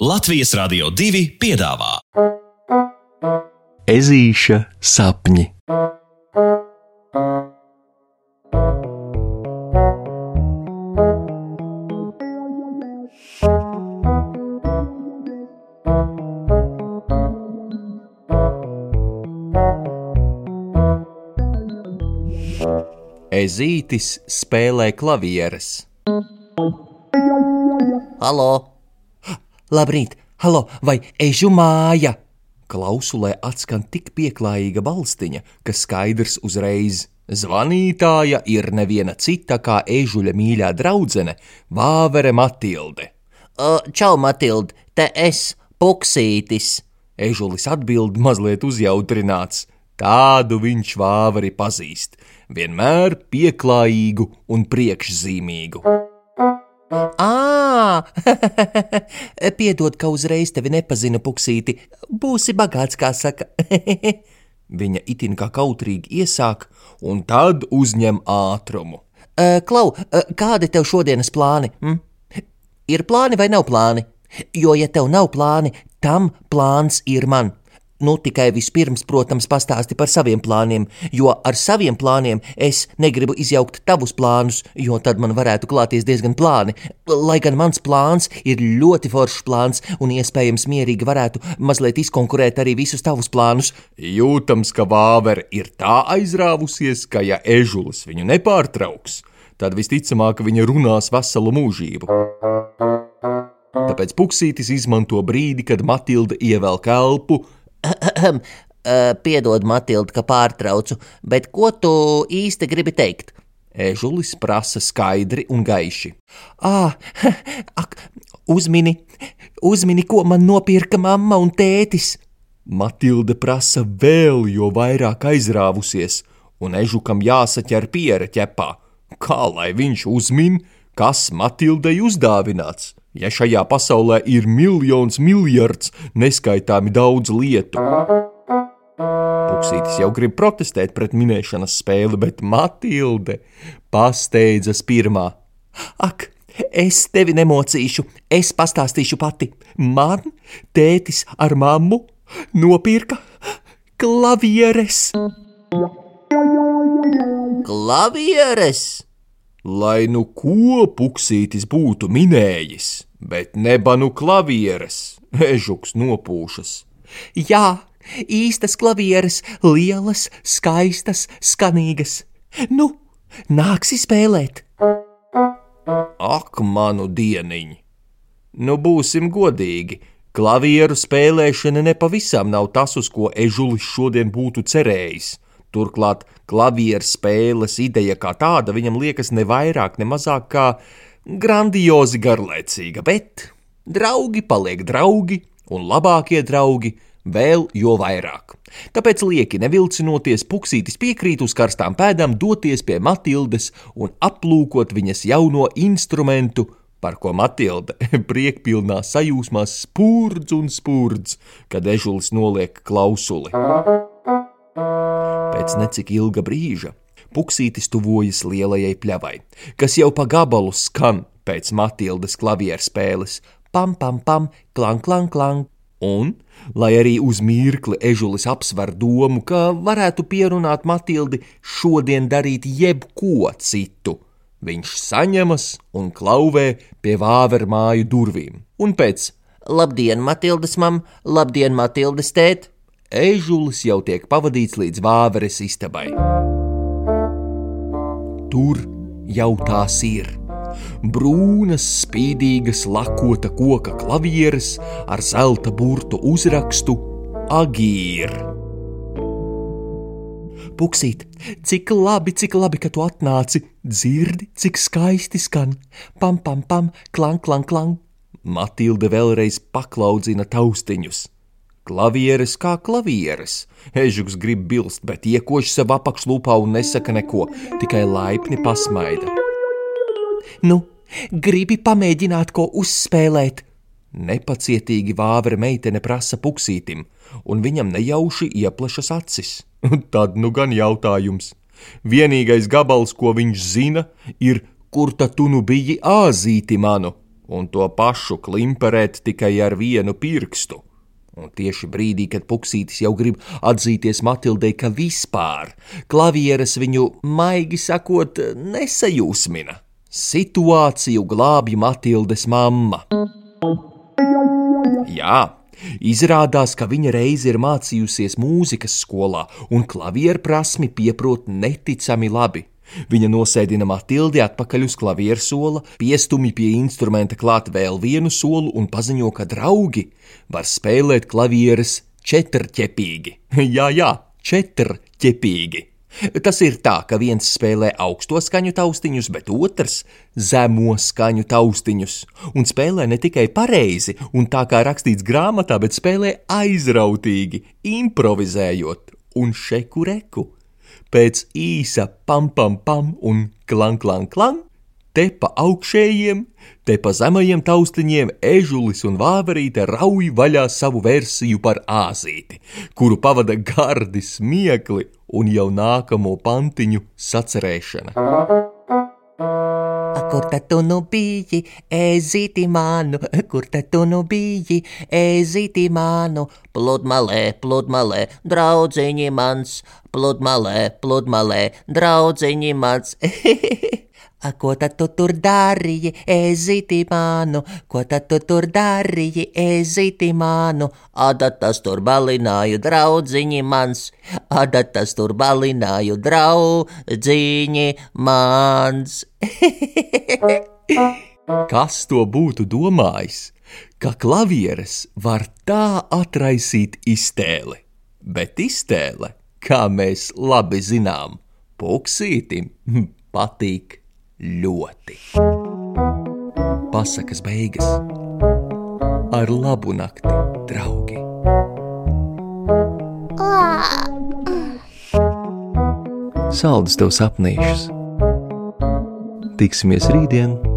Latvijas Rādio 2 piedāvā Ezīša sapņi. Ezītis spēlē klavieres. Halo! Labrīt, halo, vai ežu māja? Klausulē atskan tik pieklājīga balstiņa, ka skaidrs uzreiz. Zvanītāja ir neviena cita kā ežuļa mīļā draudzene, Vāvere Matilde. Čau, Matilde, te es, Puksītis. Ežulis atbild mazliet uzjautrināts. Tādu viņš vāveri pazīst, vienmēr pieklājīgu un priekšzīmīgu. Ā, piedod, ka uzreiz tevi nepazinu, Puksīti. Būsi bagāts, kā saka. Viņa itin kā kautrīgi iesāk, un tad uzņem ātrumu. Ā, Klau, ā, kādi tev šodienas plāni? Hm? Ir plāni vai nav plāni? Jo, ja tev nav plāni, tam plāns ir man. Nu, tikai vispirms, protams, pastāsti par saviem plāniem, jo ar saviem plāniem es negribu izjaukt tavus plānus, jo tad man varētu klāties diezgan plāni. Lai gan mans plāns ir ļoti foršs plāns un iespējams mierīgi varētu mazliet izkonkurēt arī visus tavus plānus. Jūtams, ka vāvere ir tā aizrāvusies, ka ja ežulis viņu nepārtrauks, tad visticamāk viņa runās veselu mūžību. Tāpēc puksītis izmanto brīdi, kad Matilda ievelk elpu, Piedod, Matilde, ka pārtraucu, bet ko tu īsti gribi teikt? Ežulis prasa skaidri un gaiši. Ā, ak, uzmini, uzmini, ko man nopirka mamma un tētis. Matilde prasa vēl, jo vairāk aizrāvusies, un ežukam jāsaķer piera ķepā. Kā lai viņš uzmin, kas Matildei uzdāvināts? Ja šajā pasaulē ir miljons miljards neskaitāmi daudz lietu. Puksītis jau grib protestēt pret minēšanas spēli, bet Matilde pasteidzas pirmā. Ak, es tevi nemocīšu, es pastāstīšu pati. Man tētis ar mammu nopirka klavieres. Klavieres! Lai nu ko puksītis būtu minējis, bet nebanu klavieres, ežuks nopūšas. Jā, īstas klavieres, lielas, skaistas, skanīgas. Nu, nāksi spēlēt! Ak, manu dieniņu! Nu, būsim godīgi, klavieru spēlēšana nepavisam nav tas, uz ko ežulis šodien būtu cerējis. Turklāt klavieru spēles ideja kā tāda viņam liekas ne vairāk, ne mazāk kā grandiozi garlaicīga, bet draugi paliek draugi, un labākie draugi vēl jo vairāk. Tāpēc lieki nevilcinoties, puksītis piekrīt uz karstām pēdām doties pie Matildes un aplūkot viņas jauno instrumentu, par ko Matilde priekpilnā sajūsmā spurdz un spurdz, kad ežulis noliek klausuli. Pēc necik ilga brīža puksītis tuvojas lielajai pļavai, kas jau pa gabalu skan pēc Matildes klavieru spēles - pam, pam, pam, klang, klang, klang. Un, lai arī uz mirkli ežulis apsver domu, ka varētu pierunāt Matildi šodien darīt jebko citu, viņš saņemas un klauvē pie vāveru māju durvīm. Un pēc Labdien, Matildes mam, labdien, Matildes tēt! Ežulis jau tiek pavadīts līdz vāveres istabai. Tur jau tās ir. Brūnas, spīdīgas, lakota koka klavieres ar zelta burtu uzrakstu Agīra. Puksīt, cik labi, cik labi, ka tu atnāci! Dzirdi, cik skaisti skan! Pam, pam, pam, klang, klang, klang! Matilde vēlreiz paklaudzina taustiņus. Klavieres kā klavieres. Ežuks grib bilst, bet iekož sev apakšlūpā un nesaka neko, tikai laipni pasmaida. Nu, gribi pamēģināt ko uzspēlēt? Nepacietīgi vāvera meitene prasa puksītim, un viņam nejauši ieplešas acis. Tad nu gan jautājums. Vienīgais gabals, ko viņš zina, ir, kur tad tu nu biji āzīti manu, un to pašu klimperēt tikai ar vienu pirkstu. Un tieši brīdī, kad Puksītis jau grib atzīties Matildei, ka vispār klavieres viņu, maigi sakot, nesajūsmina, situāciju glābj Matildes mamma. Jā, izrādās, ka viņa reiz ir mācījusies mūzikas skolā, un klavieru prasmi pieprot neticami labi. Viņa nosēdina Matildi atpakaļ uz klavieru sola, piestumi pie instrumenta klāt vēl vienu solu un paziņo, ka draugi var spēlēt klavieres četrķepīgi. jā, jā, četrķepīgi. Tas ir tā, ka viens spēlē augsto skaņu taustiņus, bet otrs zemo skaņu taustiņus. Un spēlē ne tikai pareizi, un tā kā rakstīts grāmatā, bet spēlē aizrautīgi, improvizējot un šeku reku pēc īsa pam pam pam un klang klang klang, te pa augšējiem, te pa zemajiem taustiņiem ežulis un vāverīte rauj vaļā savu versiju par āzīti, kuru pavada gardi smiekli un jau nākamo pantiņu sacerēšana. Kur tad tu nu biji, ezīti manu, kur tad tu nu biji, ezīti manu, pludmalē, pludmalē, draudziņi mans, pludmalē, pludmalē, draudziņi mans. A, ko tad tu tur darīji, ezīti manu, ko tad tu tur darīji, ezīti manu? Adatas tur balināju, draudziņi mans, adatas tur balināju, draudziņi mans. Kas to būtu domājis, ka klavieres var tā atraisīt iztēli, bet iztēle, kā mēs labi zinām, puksītim patīk ļoti. Pasakas beigas ar labu nakti, draugi! Saldus tev sapnīšus! Tiksimies rītdien!